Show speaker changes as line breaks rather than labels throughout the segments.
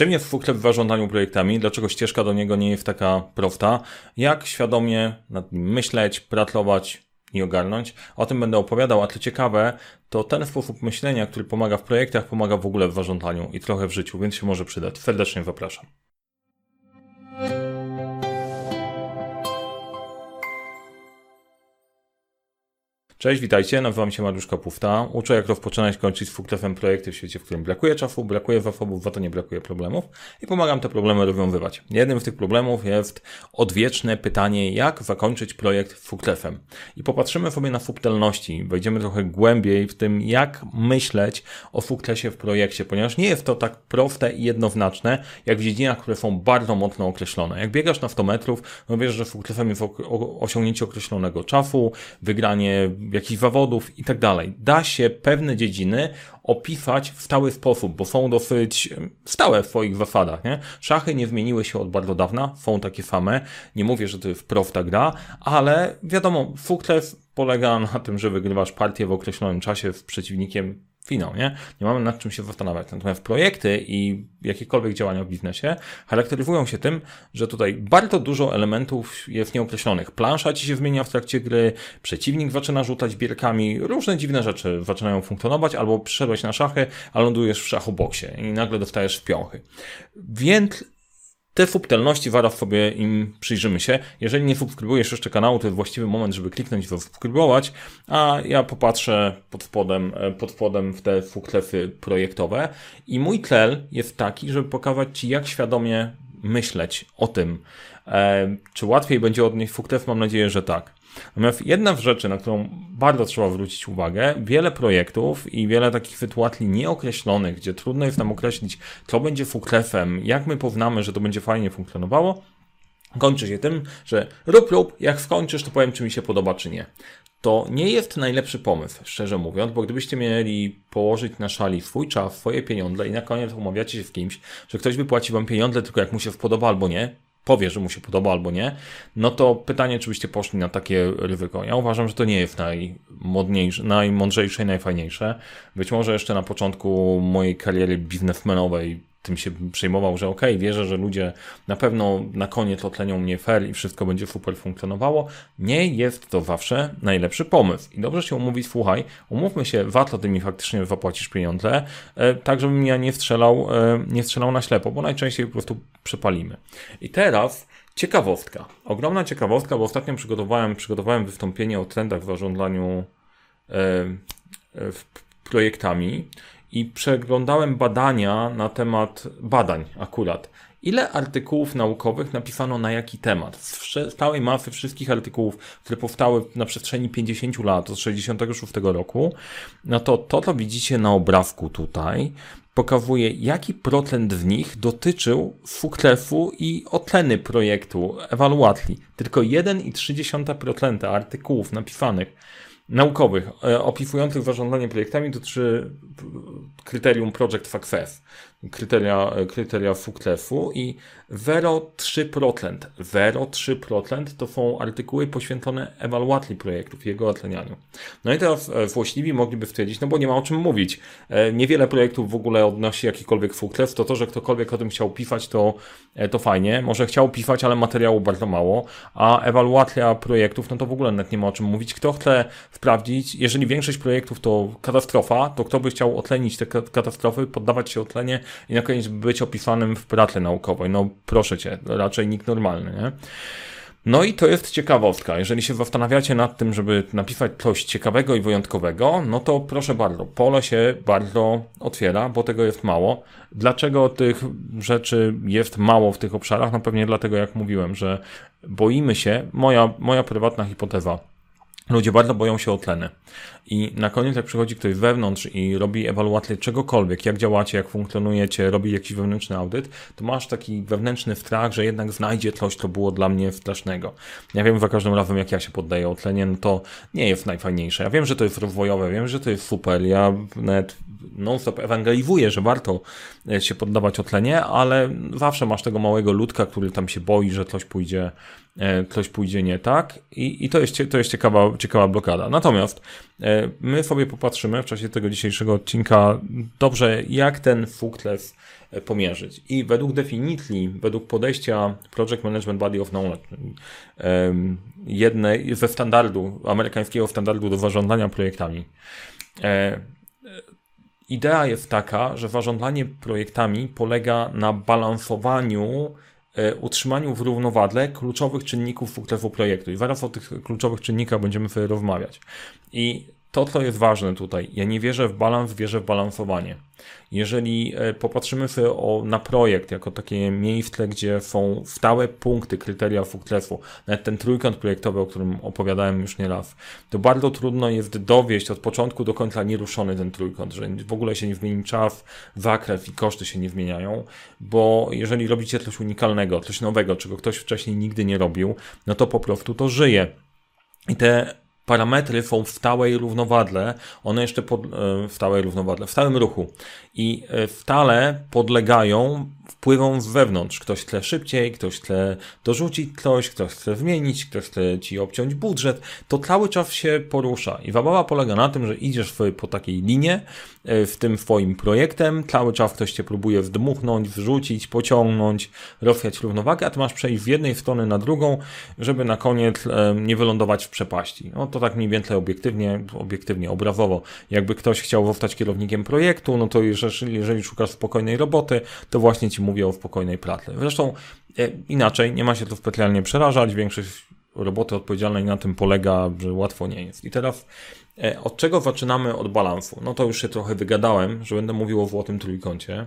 Czym jest Fuklep w zarządzaniu projektami? Dlaczego ścieżka do niego nie jest taka prosta? Jak świadomie nad nim myśleć, pracować i ogarnąć? O tym będę opowiadał, a co ciekawe, to ten sposób myślenia, który pomaga w projektach, pomaga w ogóle w zarządzaniu i trochę w życiu, więc się może przydać. Serdecznie zapraszam. Cześć, witajcie, nazywam się Mariusz Kapufta. Uczę jak rozpoczynać kończyć z Fuklefem projekty w świecie, w którym brakuje czasu, brakuje zasobów, za to nie brakuje problemów i pomagam te problemy rozwiązywać. Jednym z tych problemów jest odwieczne pytanie, jak zakończyć projekt Fuklefem. I popatrzymy sobie na subtelności, wejdziemy trochę głębiej w tym, jak myśleć o Fuklesie w projekcie, ponieważ nie jest to tak proste i jednoznaczne, jak w dziedzinach, które są bardzo mocno określone. Jak biegasz na 100 metrów, no wiesz, że Fuklefem jest osiągnięcie określonego czasu, wygranie jakichś zawodów i tak dalej. Da się pewne dziedziny opisać w stały sposób, bo są dosyć stałe w swoich zasadach. Nie? Szachy nie zmieniły się od bardzo dawna, są takie same. Nie mówię, że to jest prosta gra, ale wiadomo, sukces polega na tym, że wygrywasz partię w określonym czasie z przeciwnikiem finał, nie? Nie mamy nad czym się zastanawiać. Natomiast projekty i jakiekolwiek działania w biznesie charakteryzują się tym, że tutaj bardzo dużo elementów jest nieokreślonych. Plansza ci się zmienia w trakcie gry, przeciwnik zaczyna rzucać bierkami, różne dziwne rzeczy zaczynają funkcjonować, albo przyszedłeś na szachy, a lądujesz w szachoboksie i nagle dostajesz w piąchy. Więc te subtelności zaraz sobie im przyjrzymy się. Jeżeli nie subskrybujesz jeszcze kanału, to jest właściwy moment, żeby kliknąć i subskrybować, a ja popatrzę pod spodem, e, pod spodem w te fuklefy projektowe. I mój cel jest taki, żeby pokazać Ci, jak świadomie myśleć o tym. E, czy łatwiej będzie odnieść fuklef? Mam nadzieję, że tak. Natomiast jedna z rzeczy, na którą bardzo trzeba zwrócić uwagę, wiele projektów i wiele takich sytuacji nieokreślonych, gdzie trudno jest nam określić, co będzie fuklefem, jak my poznamy, że to będzie fajnie funkcjonowało, kończy się tym, że rób, rób, jak skończysz, to powiem, czy mi się podoba, czy nie. To nie jest najlepszy pomysł, szczerze mówiąc, bo gdybyście mieli położyć na szali swój czas, swoje pieniądze i na koniec umawiacie się z kimś, że ktoś wypłaci wam pieniądze tylko jak mu się spodoba albo nie, powie, że mu się podoba albo nie, no to pytanie, czy byście poszli na takie ryzyko. Ja uważam, że to nie jest najmodniejsze, najmądrzejsze i najfajniejsze. Być może jeszcze na początku mojej kariery biznesmenowej tym się przejmował, że okej, okay, wierzę, że ludzie na pewno na koniec otlenią mnie fair i wszystko będzie super funkcjonowało. Nie jest to zawsze najlepszy pomysł. I dobrze się umówić, słuchaj, umówmy się, warto ty mi faktycznie zapłacisz pieniądze, e, tak żebym ja nie strzelał, e, nie strzelał na ślepo, bo najczęściej po prostu przepalimy. I teraz ciekawostka. Ogromna ciekawostka, bo ostatnio przygotowałem, przygotowałem wystąpienie o trendach w zarządzaniu e, projektami i przeglądałem badania na temat badań akurat. Ile artykułów naukowych napisano na jaki temat? Z całej masy wszystkich artykułów, które powstały na przestrzeni 50 lat, od 66 roku, no to to, co widzicie na obrazku tutaj, pokazuje, jaki procent z nich dotyczył sukcesu i oceny projektu, ewaluacji. Tylko 1,3% artykułów napisanych naukowych e, opisujących zarządzanie projektami dotyczy kryterium Project Success kryteria, kryteria sukcesu i 0,3%. 0,3% to są artykuły poświęcone ewaluacji projektów, jego ocenianiu. No i teraz e, złośliwi mogliby stwierdzić, no bo nie ma o czym mówić. E, niewiele projektów w ogóle odnosi jakikolwiek sukces, to to, że ktokolwiek o tym chciał pisać, to, e, to fajnie. Może chciał pisać, ale materiału bardzo mało, a ewaluacja projektów, no to w ogóle nawet nie ma o czym mówić. Kto chce sprawdzić, jeżeli większość projektów to katastrofa, to kto by chciał otlenić te katastrofy, poddawać się otlenie i na koniec być opisanym w pracy naukowej. No proszę cię, raczej nikt normalny, nie? No i to jest ciekawostka. Jeżeli się zastanawiacie nad tym, żeby napisać coś ciekawego i wyjątkowego, no to proszę bardzo, pole się bardzo otwiera, bo tego jest mało. Dlaczego tych rzeczy jest mało w tych obszarach? No pewnie dlatego, jak mówiłem, że boimy się, moja, moja prywatna hipoteza, Ludzie bardzo boją się o tleny. I na koniec, jak przychodzi ktoś wewnątrz i robi ewaluację czegokolwiek, jak działacie, jak funkcjonujecie, robi jakiś wewnętrzny audyt, to masz taki wewnętrzny strach, że jednak znajdzie coś, co było dla mnie strasznego. Ja wiem za każdym razem, jak ja się poddaję o tlenie, no to nie jest najfajniejsze. Ja wiem, że to jest rozwojowe, wiem, że to jest super. Ja nawet non-stop ewangelizuję, że warto e, się poddawać otlenie, ale zawsze masz tego małego ludka, który tam się boi, że coś pójdzie, e, coś pójdzie nie tak i, i to jest, to jest ciekawa, ciekawa blokada. Natomiast my sobie popatrzymy w czasie tego dzisiejszego odcinka dobrze, jak ten Fuklew pomierzyć. I według definicji, według podejścia Project Management Body of Knowledge, jednej ze standardu, amerykańskiego standardu do zarządzania projektami, e, idea jest taka, że zarządzanie projektami polega na balansowaniu e, utrzymaniu w równowadze kluczowych czynników w projektu. I zaraz o tych kluczowych czynnikach będziemy sobie rozmawiać. I to, co jest ważne tutaj, ja nie wierzę w balans, wierzę w balansowanie. Jeżeli e, popatrzymy sobie na projekt jako takie miejsce, gdzie są stałe punkty, kryteria sukcesu, nawet ten trójkąt projektowy, o którym opowiadałem już nie raz, to bardzo trudno jest dowieść od początku do końca nieruszony ten trójkąt, że w ogóle się nie zmieni czas, zakres i koszty się nie zmieniają, bo jeżeli robicie coś unikalnego, coś nowego, czego ktoś wcześniej nigdy nie robił, no to po prostu to żyje. I te parametry są w stałej równowadle, one jeszcze pod, e, w stałej równowadle, w stałym ruchu i e, stale podlegają wpływom z wewnątrz. Ktoś chce szybciej, ktoś chce dorzucić coś, ktoś chce zmienić, ktoś chce ci obciąć budżet. To cały czas się porusza i zabawa polega na tym, że idziesz po takiej linie w tym swoim projektem, cały czas ktoś cię próbuje wdmuchnąć, wrzucić, pociągnąć, rozwiać równowagę, a ty masz przejść z jednej strony na drugą, żeby na koniec nie wylądować w przepaści. No to tak mniej więcej obiektywnie, obiektywnie, obrazowo. Jakby ktoś chciał zostać kierownikiem projektu, no to jeżeli, jeżeli szukasz spokojnej roboty, to właśnie ci mówię o spokojnej pracy. Zresztą e, inaczej, nie ma się to specjalnie przerażać, większość roboty odpowiedzialnej na tym polega, że łatwo nie jest. I teraz e, od czego zaczynamy od balansu? No to już się trochę wygadałem, że będę mówił o złotym trójkącie,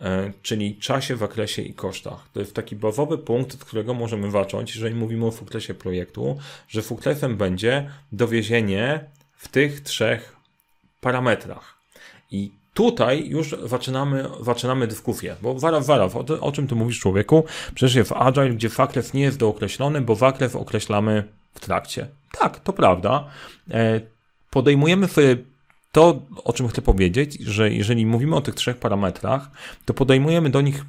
e, czyli czasie, zakresie i kosztach. To jest taki bazowy punkt, od którego możemy zacząć, jeżeli mówimy o sukcesie projektu, że sukcesem będzie dowiezienie w tych trzech parametrach. I tutaj już zaczynamy, zaczynamy dyskusję, bo waraw, waraw, o, o czym ty mówisz człowieku? Przecież w Agile, gdzie zakres nie jest dookreślony, bo zakres określamy w trakcie. Tak, to prawda. E, podejmujemy sobie to, o czym chcę powiedzieć, że jeżeli mówimy o tych trzech parametrach, to podejmujemy do nich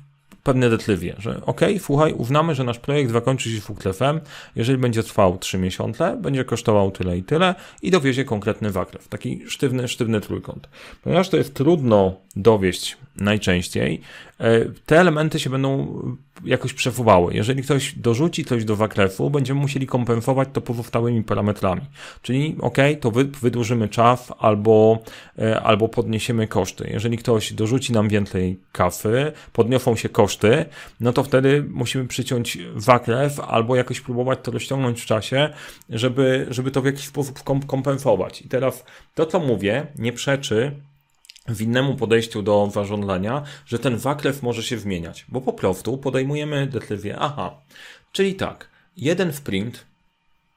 pewne decyzje, że ok, słuchaj, uznamy, że nasz projekt zakończy się fuklefem, jeżeli będzie trwał 3 miesiące, będzie kosztował tyle i tyle i dowiezie konkretny zakres, taki sztywny, sztywny trójkąt. Ponieważ to jest trudno dowieść najczęściej, e, te elementy się będą jakoś przesuwały. Jeżeli ktoś dorzuci coś do zakresu, będziemy musieli kompensować to pozostałymi parametrami. Czyli ok, to wy, wydłużymy czas albo, e, albo podniesiemy koszty. Jeżeli ktoś dorzuci nam więcej kasy, podniosą się koszty, no to wtedy musimy przyciąć zakres albo jakoś próbować to rozciągnąć w czasie, żeby, żeby to w jakiś sposób kompensować. I teraz to, co mówię, nie przeczy w innemu podejściu do zarządzania, że ten zakres może się zmieniać, bo po prostu podejmujemy decyzję, aha, czyli tak, jeden sprint,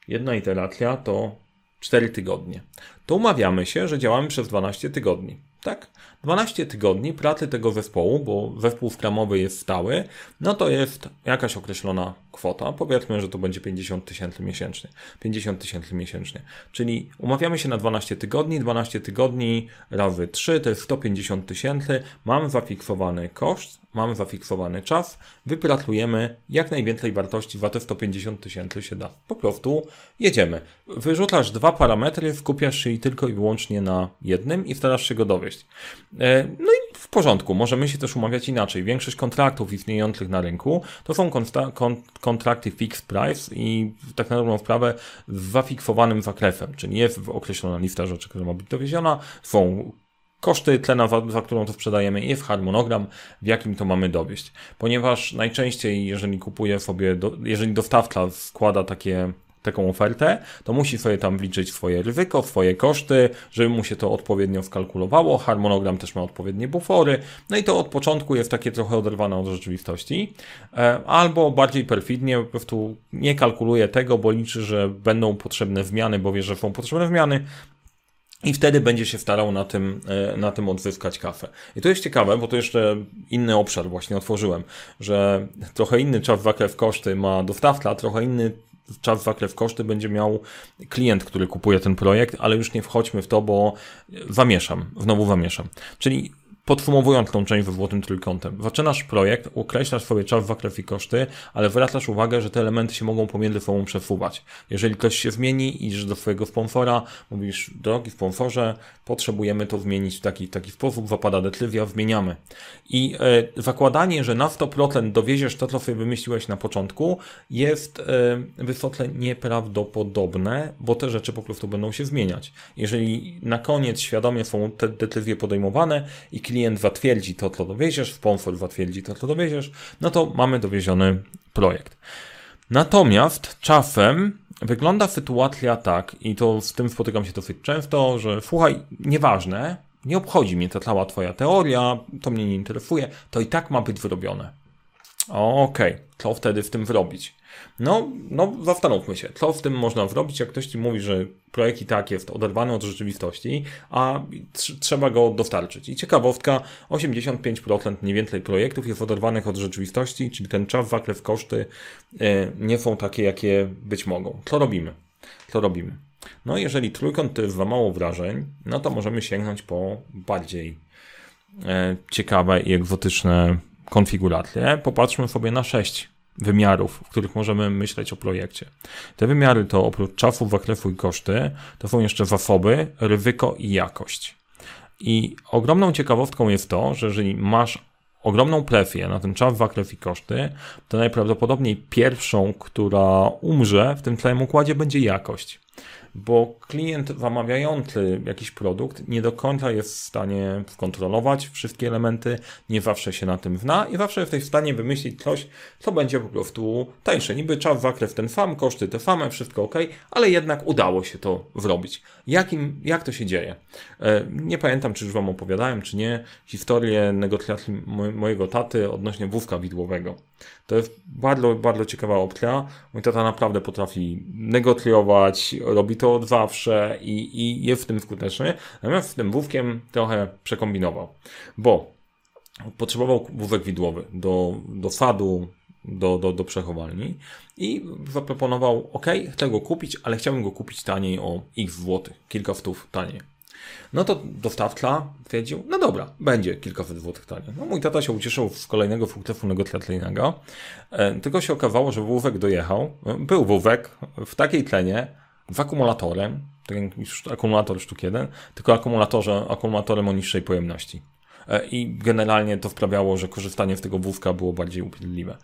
jedna iteracja to 4 tygodnie. To umawiamy się, że działamy przez 12 tygodni. Tak? 12 tygodni pracy tego zespołu, bo zespół skramowy jest stały, no to jest jakaś określona kwota. Powiedzmy, że to będzie 50 tysięcy miesięcznie. 50 tysięcy miesięcznie. Czyli umawiamy się na 12 tygodni, 12 tygodni razy 3 to jest 150 tysięcy. Mamy zafiksowany koszt, mamy zafiksowany czas, wypracujemy jak najwięcej wartości za te 150 tysięcy się da. Po prostu jedziemy. Wyrzucasz dwa parametry, skupiasz się tylko i wyłącznie na jednym i starasz się go dowieść. E, no i w porządku, możemy się też umawiać inaczej. Większość kontraktów istniejących na rynku to są kontrakty fixed price i tak na dobrą sprawę z zafiksowanym zakresem, czyli jest określona lista rzeczy, która ma być dowieziona, są koszty tlena, za którą to sprzedajemy jest harmonogram, w jakim to mamy dowieść. Ponieważ najczęściej, jeżeli kupuję sobie, do, jeżeli dostawca składa takie taką ofertę, to musi sobie tam wliczyć swoje ryzyko, swoje koszty, żeby mu się to odpowiednio skalkulowało. Harmonogram też ma odpowiednie bufory. No i to od początku jest takie trochę oderwane od rzeczywistości. E, albo bardziej perfidnie po prostu nie kalkuluje tego, bo liczy, że będą potrzebne zmiany, bo wie, że są potrzebne zmiany, i wtedy będzie się starał na tym, e, na tym odzyskać kafę. I to jest ciekawe, bo to jeszcze inny obszar właśnie otworzyłem, że trochę inny czas w koszty ma dostawca, trochę inny czas zakrew koszty będzie miał klient, który kupuje ten projekt, ale już nie wchodźmy w to, bo zamieszam, znowu zamieszam. Czyli Podsumowując tą część we złotym trójkątem. Zaczynasz projekt, określasz sobie czas, zakres i koszty, ale zwracasz uwagę, że te elementy się mogą pomiędzy sobą przesuwać. Jeżeli ktoś się zmieni, idziesz do swojego sponsora, mówisz, drogi sponsorze, potrzebujemy to zmienić w taki, taki sposób, zapada decyzja, zmieniamy. I e, zakładanie, że na 100% dowieziesz to, co sobie wymyśliłeś na początku, jest e, wysoce nieprawdopodobne, bo te rzeczy po prostu będą się zmieniać. Jeżeli na koniec świadomie są te decyzje podejmowane i klient zatwierdzi to, co dowieziesz, sponsor zatwierdzi to, co dowieziesz, no to mamy dowieziony projekt. Natomiast czasem wygląda sytuacja tak, i to z tym spotykam się dosyć często, że słuchaj, nieważne, nie obchodzi mnie ta cała twoja teoria, to mnie nie interesuje, to i tak ma być wyrobione. Okej, okay. co wtedy w tym zrobić? No, no, zastanówmy się, co w tym można zrobić, jak ktoś ci mówi, że projekt i tak jest oderwany od rzeczywistości, a trzeba go dostarczyć. I ciekawostka, 85% mniej więcej projektów jest oderwanych od rzeczywistości, czyli ten czas, zakres, koszty e, nie są takie, jakie być mogą. Co robimy? Co robimy? No, jeżeli trójkąt to jest za mało wrażeń, no to możemy sięgnąć po bardziej e, ciekawe i egzotyczne konfiguracje. Popatrzmy sobie na 6 wymiarów, w których możemy myśleć o projekcie. Te wymiary to oprócz czasu, zakresu i koszty, to są jeszcze zasoby, ryzyko i jakość. I ogromną ciekawostką jest to, że jeżeli masz ogromną presję na ten czas, zakres i koszty, to najprawdopodobniej pierwszą, która umrze w tym całym układzie będzie jakość bo klient zamawiający jakiś produkt nie do końca jest w stanie skontrolować wszystkie elementy, nie zawsze się na tym zna i zawsze jesteś w stanie wymyślić coś, co będzie po prostu tańsze. Niby czas, zakres ten sam, koszty te same, wszystko ok, ale jednak udało się to zrobić. Jakim, jak to się dzieje? E, nie pamiętam, czy już Wam opowiadałem, czy nie, historię negocjacji mojego taty odnośnie wózka widłowego. To jest bardzo, bardzo ciekawa opcja. Mój tata naprawdę potrafi negocjować, robi to od zawsze i, i jest w tym skuteczny. Natomiast z tym wówkiem trochę przekombinował, bo potrzebował wózek widłowy do, do sadu, do, do, do przechowalni i zaproponował, ok, chcę go kupić, ale chciałbym go kupić taniej o x złotych, kilka stów taniej. No to dostawca twierdził, no dobra, będzie kilkaset złotych taniej. No mój tata się ucieszył z kolejnego sukcesu negocjacyjnego, e, tylko się okazało, że wózek dojechał, był wózek w takiej tlenie, z akumulatorem, tak jak akumulator sztuk 1, tylko akumulatorze, akumulatorem o niższej pojemności. E, I generalnie to wprawiało, że korzystanie z tego wózka było bardziej upierdliwe.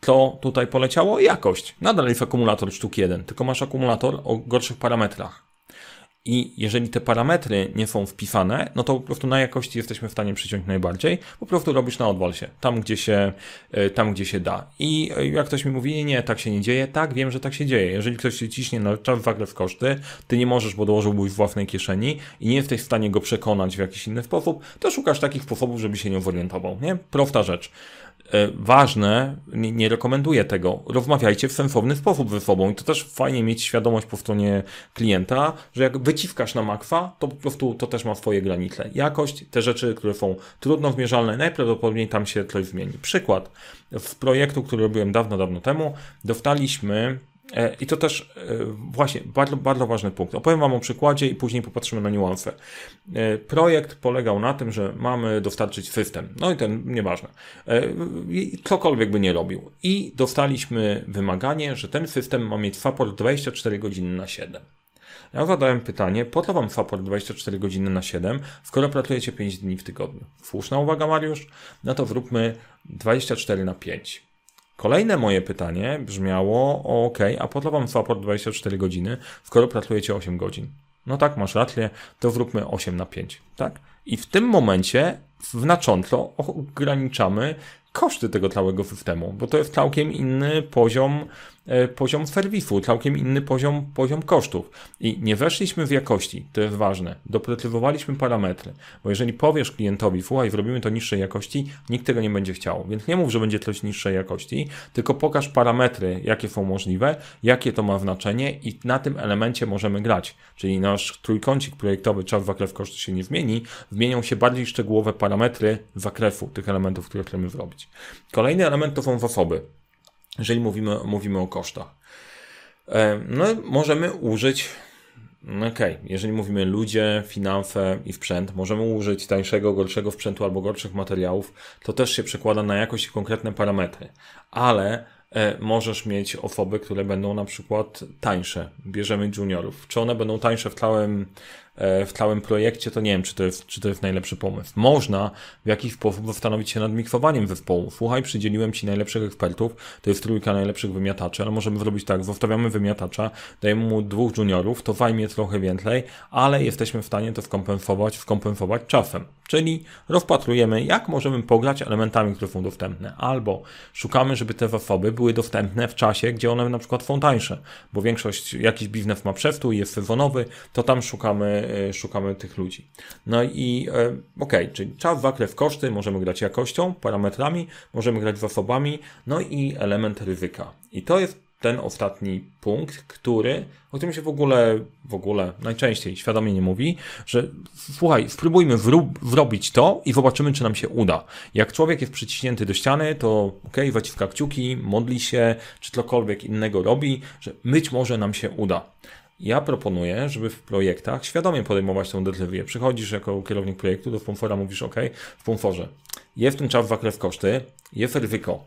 To tutaj poleciało? Jakość. Nadal jest akumulator sztuk 1, tylko masz akumulator o gorszych parametrach. I jeżeli te parametry nie są wpisane, no to po prostu na jakości jesteśmy w stanie przyciąć najbardziej. Po prostu robisz na odwalsie, tam gdzie się, e, tam gdzie się da. I e, jak ktoś mi mówi, nie, tak się nie dzieje, tak, wiem, że tak się dzieje. Jeżeli ktoś się ciśnie na czas w koszty, ty nie możesz, bo dołożyłbyś w własnej kieszeni i nie jesteś w stanie go przekonać w jakiś inny sposób, to szukasz takich sposobów, żeby się nie zorientował, nie? Prosta rzecz. E, ważne, nie, nie rekomenduję tego, rozmawiajcie w sensowny sposób ze sobą i to też fajnie mieć świadomość po stronie klienta, że jak wyciskasz na makwa, to po prostu to też ma swoje granice. Jakość, te rzeczy, które są trudno zmierzalne, najprawdopodobniej tam się coś zmieni. Przykład, w projektu, który robiłem dawno, dawno temu, dostaliśmy I to też e, właśnie bardzo, bardzo ważny punkt. Opowiem Wam o przykładzie i później popatrzymy na niuanse. E, projekt polegał na tym, że mamy dostarczyć system. No i ten nieważne. Cokolwiek by nie robił. I dostaliśmy wymaganie, że ten system ma mieć support 24 godziny na 7. Ja zadałem pytanie, po co Wam support 24 godziny na 7, skoro pracujecie 5 dni w tygodniu? Słuszna uwaga, Mariusz? No to zróbmy 24 na 5. Kolejne moje pytanie brzmiało, ok, a po co wam support 24 godziny, skoro pracujecie 8 godzin? No tak, masz rację, to zróbmy 8 na 5, tak? I w tym momencie znacząco ograniczamy koszty tego całego systemu, bo to jest całkiem inny poziom E, poziom serwisu, całkiem inny poziom, poziom kosztów. I nie weszliśmy w jakości, to jest ważne. Doprecyzowaliśmy parametry, bo jeżeli powiesz klientowi, słuchaj, zrobimy to niższej jakości, nikt tego nie będzie chciał. Więc nie mów, że będzie coś niższej jakości, tylko pokaż parametry, jakie są możliwe, jakie to ma znaczenie i na tym elemencie możemy grać. Czyli nasz trójkącik projektowy, czas, zakres, koszty się nie zmieni, zmienią się bardziej szczegółowe parametry zakresu tych elementów, które chcemy zrobić. Kolejny element to są zasoby jeżeli mówimy, mówimy o kosztach. E, no, możemy użyć no Okej, okay. jeżeli mówimy ludzie, finanse i sprzęt, możemy użyć tańszego, gorszego sprzętu albo gorszych materiałów, to też się przekłada na jakość i konkretne parametry. Ale E, możesz mieć osoby, które będą na przykład tańsze. Bierzemy juniorów. Czy one będą tańsze w całym, w całym projekcie, to nie wiem, czy to, jest, czy to jest najlepszy pomysł. Można w jakiś sposób zastanowić się nad miksowaniem zespołu. Słuchaj, przydzieliłem Ci najlepszych ekspertów, to jest trójka najlepszych wymiataczy, ale możemy zrobić tak, zostawiamy wymiatacza, dajemy mu dwóch juniorów, to zajmie trochę więcej, ale jesteśmy w stanie to skompensować, skompensować czasem. Czyli rozpatrujemy, jak możemy pograć elementami, które są dostępne, albo szukamy, żeby te zasoby były dostępne w czasie, gdzie one na przykład są tańsze, bo większość, jakiś biznes ma przestój, jest sezonowy, to tam szukamy, e, szukamy tych ludzi. No i e, ok, czyli czas, zakres, koszty, możemy grać jakością, parametrami, możemy grać zasobami, no i element ryzyka. I to jest ten ostatni punkt, który, o którym się w ogóle, w ogóle najczęściej świadomie nie mówi, że słuchaj, spróbujmy wrobić to i zobaczymy, czy nam się uda. Jak człowiek jest przyciśnięty do ściany, to ok, zaciska kciuki, modli się, czy cokolwiek innego robi, że być może nam się uda. Ja proponuję, żeby w projektach świadomie podejmować tę decyzję. Przychodzisz jako kierownik projektu do sponsora, mówisz ok, w sponsorze, jest ten czas zakres koszty, jest ryzyko,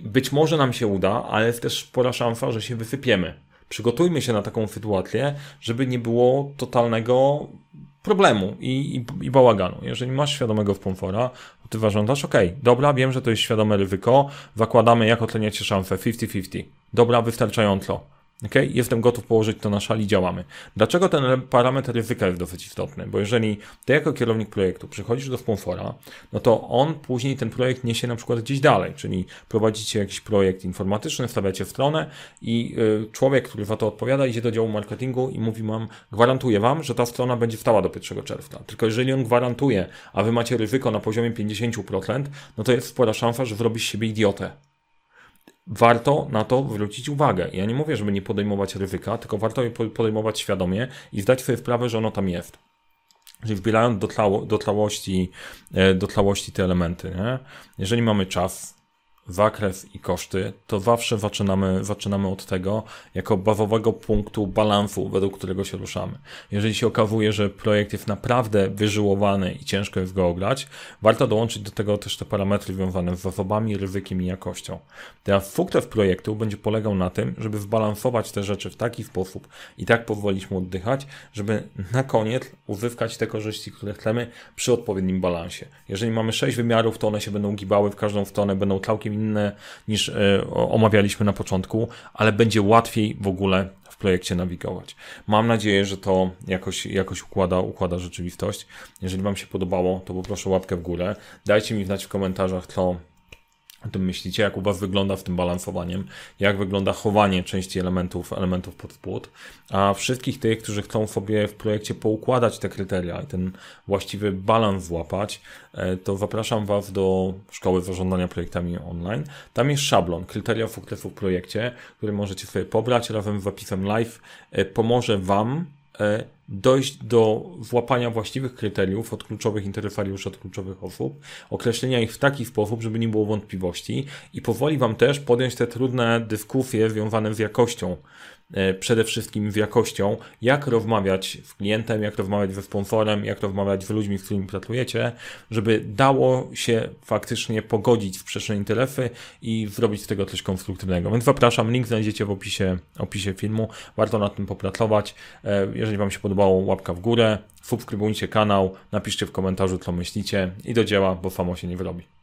być może nam się uda, ale jest też spora szansa, że się wysypiemy. Przygotujmy się na taką sytuację, żeby nie było totalnego problemu i, i, i bałaganu. Jeżeli masz świadomego sponsora, to ty zarządzasz, ok, dobra, wiem, że to jest świadome ryzyko, zakładamy, jak oceniacie szansę 50-50. Dobra, wystarczająco. Ok, jestem gotów położyć to na szali, działamy. Dlaczego ten parametr ryzyka jest dosyć istotny? Bo jeżeli ty jako kierownik projektu przychodzisz do sponsora, no to on później ten projekt niesie na przykład gdzieś dalej, czyli prowadzicie jakiś projekt informatyczny, wstawiacie w stronę i y, człowiek, który za to odpowiada, idzie do działu marketingu i mówi wam, gwarantuję wam, że ta strona będzie wstała do 1 czerwca. Tylko jeżeli on gwarantuje, a wy macie ryzyko na poziomie 50%, no to jest spora szansa, że zrobisz siebie idiotę warto na to zwrócić uwagę. Ja nie mówię, żeby nie podejmować ryzyka, tylko warto je podejmować świadomie i zdać sobie sprawę, że ono tam jest. Czyli wbierając do, tlało, do, e, do te elementy. Nie? Jeżeli mamy czas, zakres i koszty, to zawsze zaczynamy, zaczynamy od tego jako bazowego punktu balansu, według którego się ruszamy. Jeżeli się okazuje, że projekt jest naprawdę wyżyłowany i ciężko jest go ograć, warto dołączyć do tego też te parametry związane z zasobami, ryzykiem i jakością. Teraz sukces projektu będzie polegał na tym, żeby zbalansować te rzeczy w taki sposób i tak pozwolić mu oddychać, żeby na koniec uzyskać te korzyści, które chcemy przy odpowiednim balansie. Jeżeli mamy sześć wymiarów, to one się będą gibały w każdą stronę, będą całkiem inne niż e, omawialiśmy na początku, ale będzie łatwiej w ogóle w projekcie nawigować. Mam nadzieję, że to jakoś, jakoś układa, układa rzeczywistość. Jeżeli Wam się podobało, to poproszę łapkę w górę. Dajcie mi znać w komentarzach, co o tym myślicie, jak u Was wygląda w tym balansowaniem, jak wygląda chowanie części elementów, elementów pod spód, a wszystkich tych, którzy chcą sobie w projekcie poukładać te kryteria i ten właściwy balans złapać, e, to zapraszam Was do Szkoły Zarządzania Projektami Online. Tam jest szablon, kryteria sukcesu w projekcie, który możecie sobie pobrać razem z zapisem live. E, pomoże Wam dojść do włapania właściwych kryteriów od kluczowych interesariuszy, od kluczowych osób, określenia ich w taki sposób, żeby nie było wątpliwości i pozwoli Wam też podjąć te trudne dyskusje związane z jakością E, przede wszystkim z jakością, jak rozmawiać z klientem, jak rozmawiać ze sponsorem, jak rozmawiać z ludźmi, z którymi pracujecie, żeby dało się faktycznie pogodzić w przestrzeni telefy i zrobić z tego coś konstruktywnego. Więc zapraszam, link znajdziecie w opisie, opisie filmu. Warto nad tym popracować. E, jeżeli Wam się podobało, łapka w górę, subskrybujcie kanał, napiszcie w komentarzu, co myślicie i do dzieła, bo samo się nie wyrobi.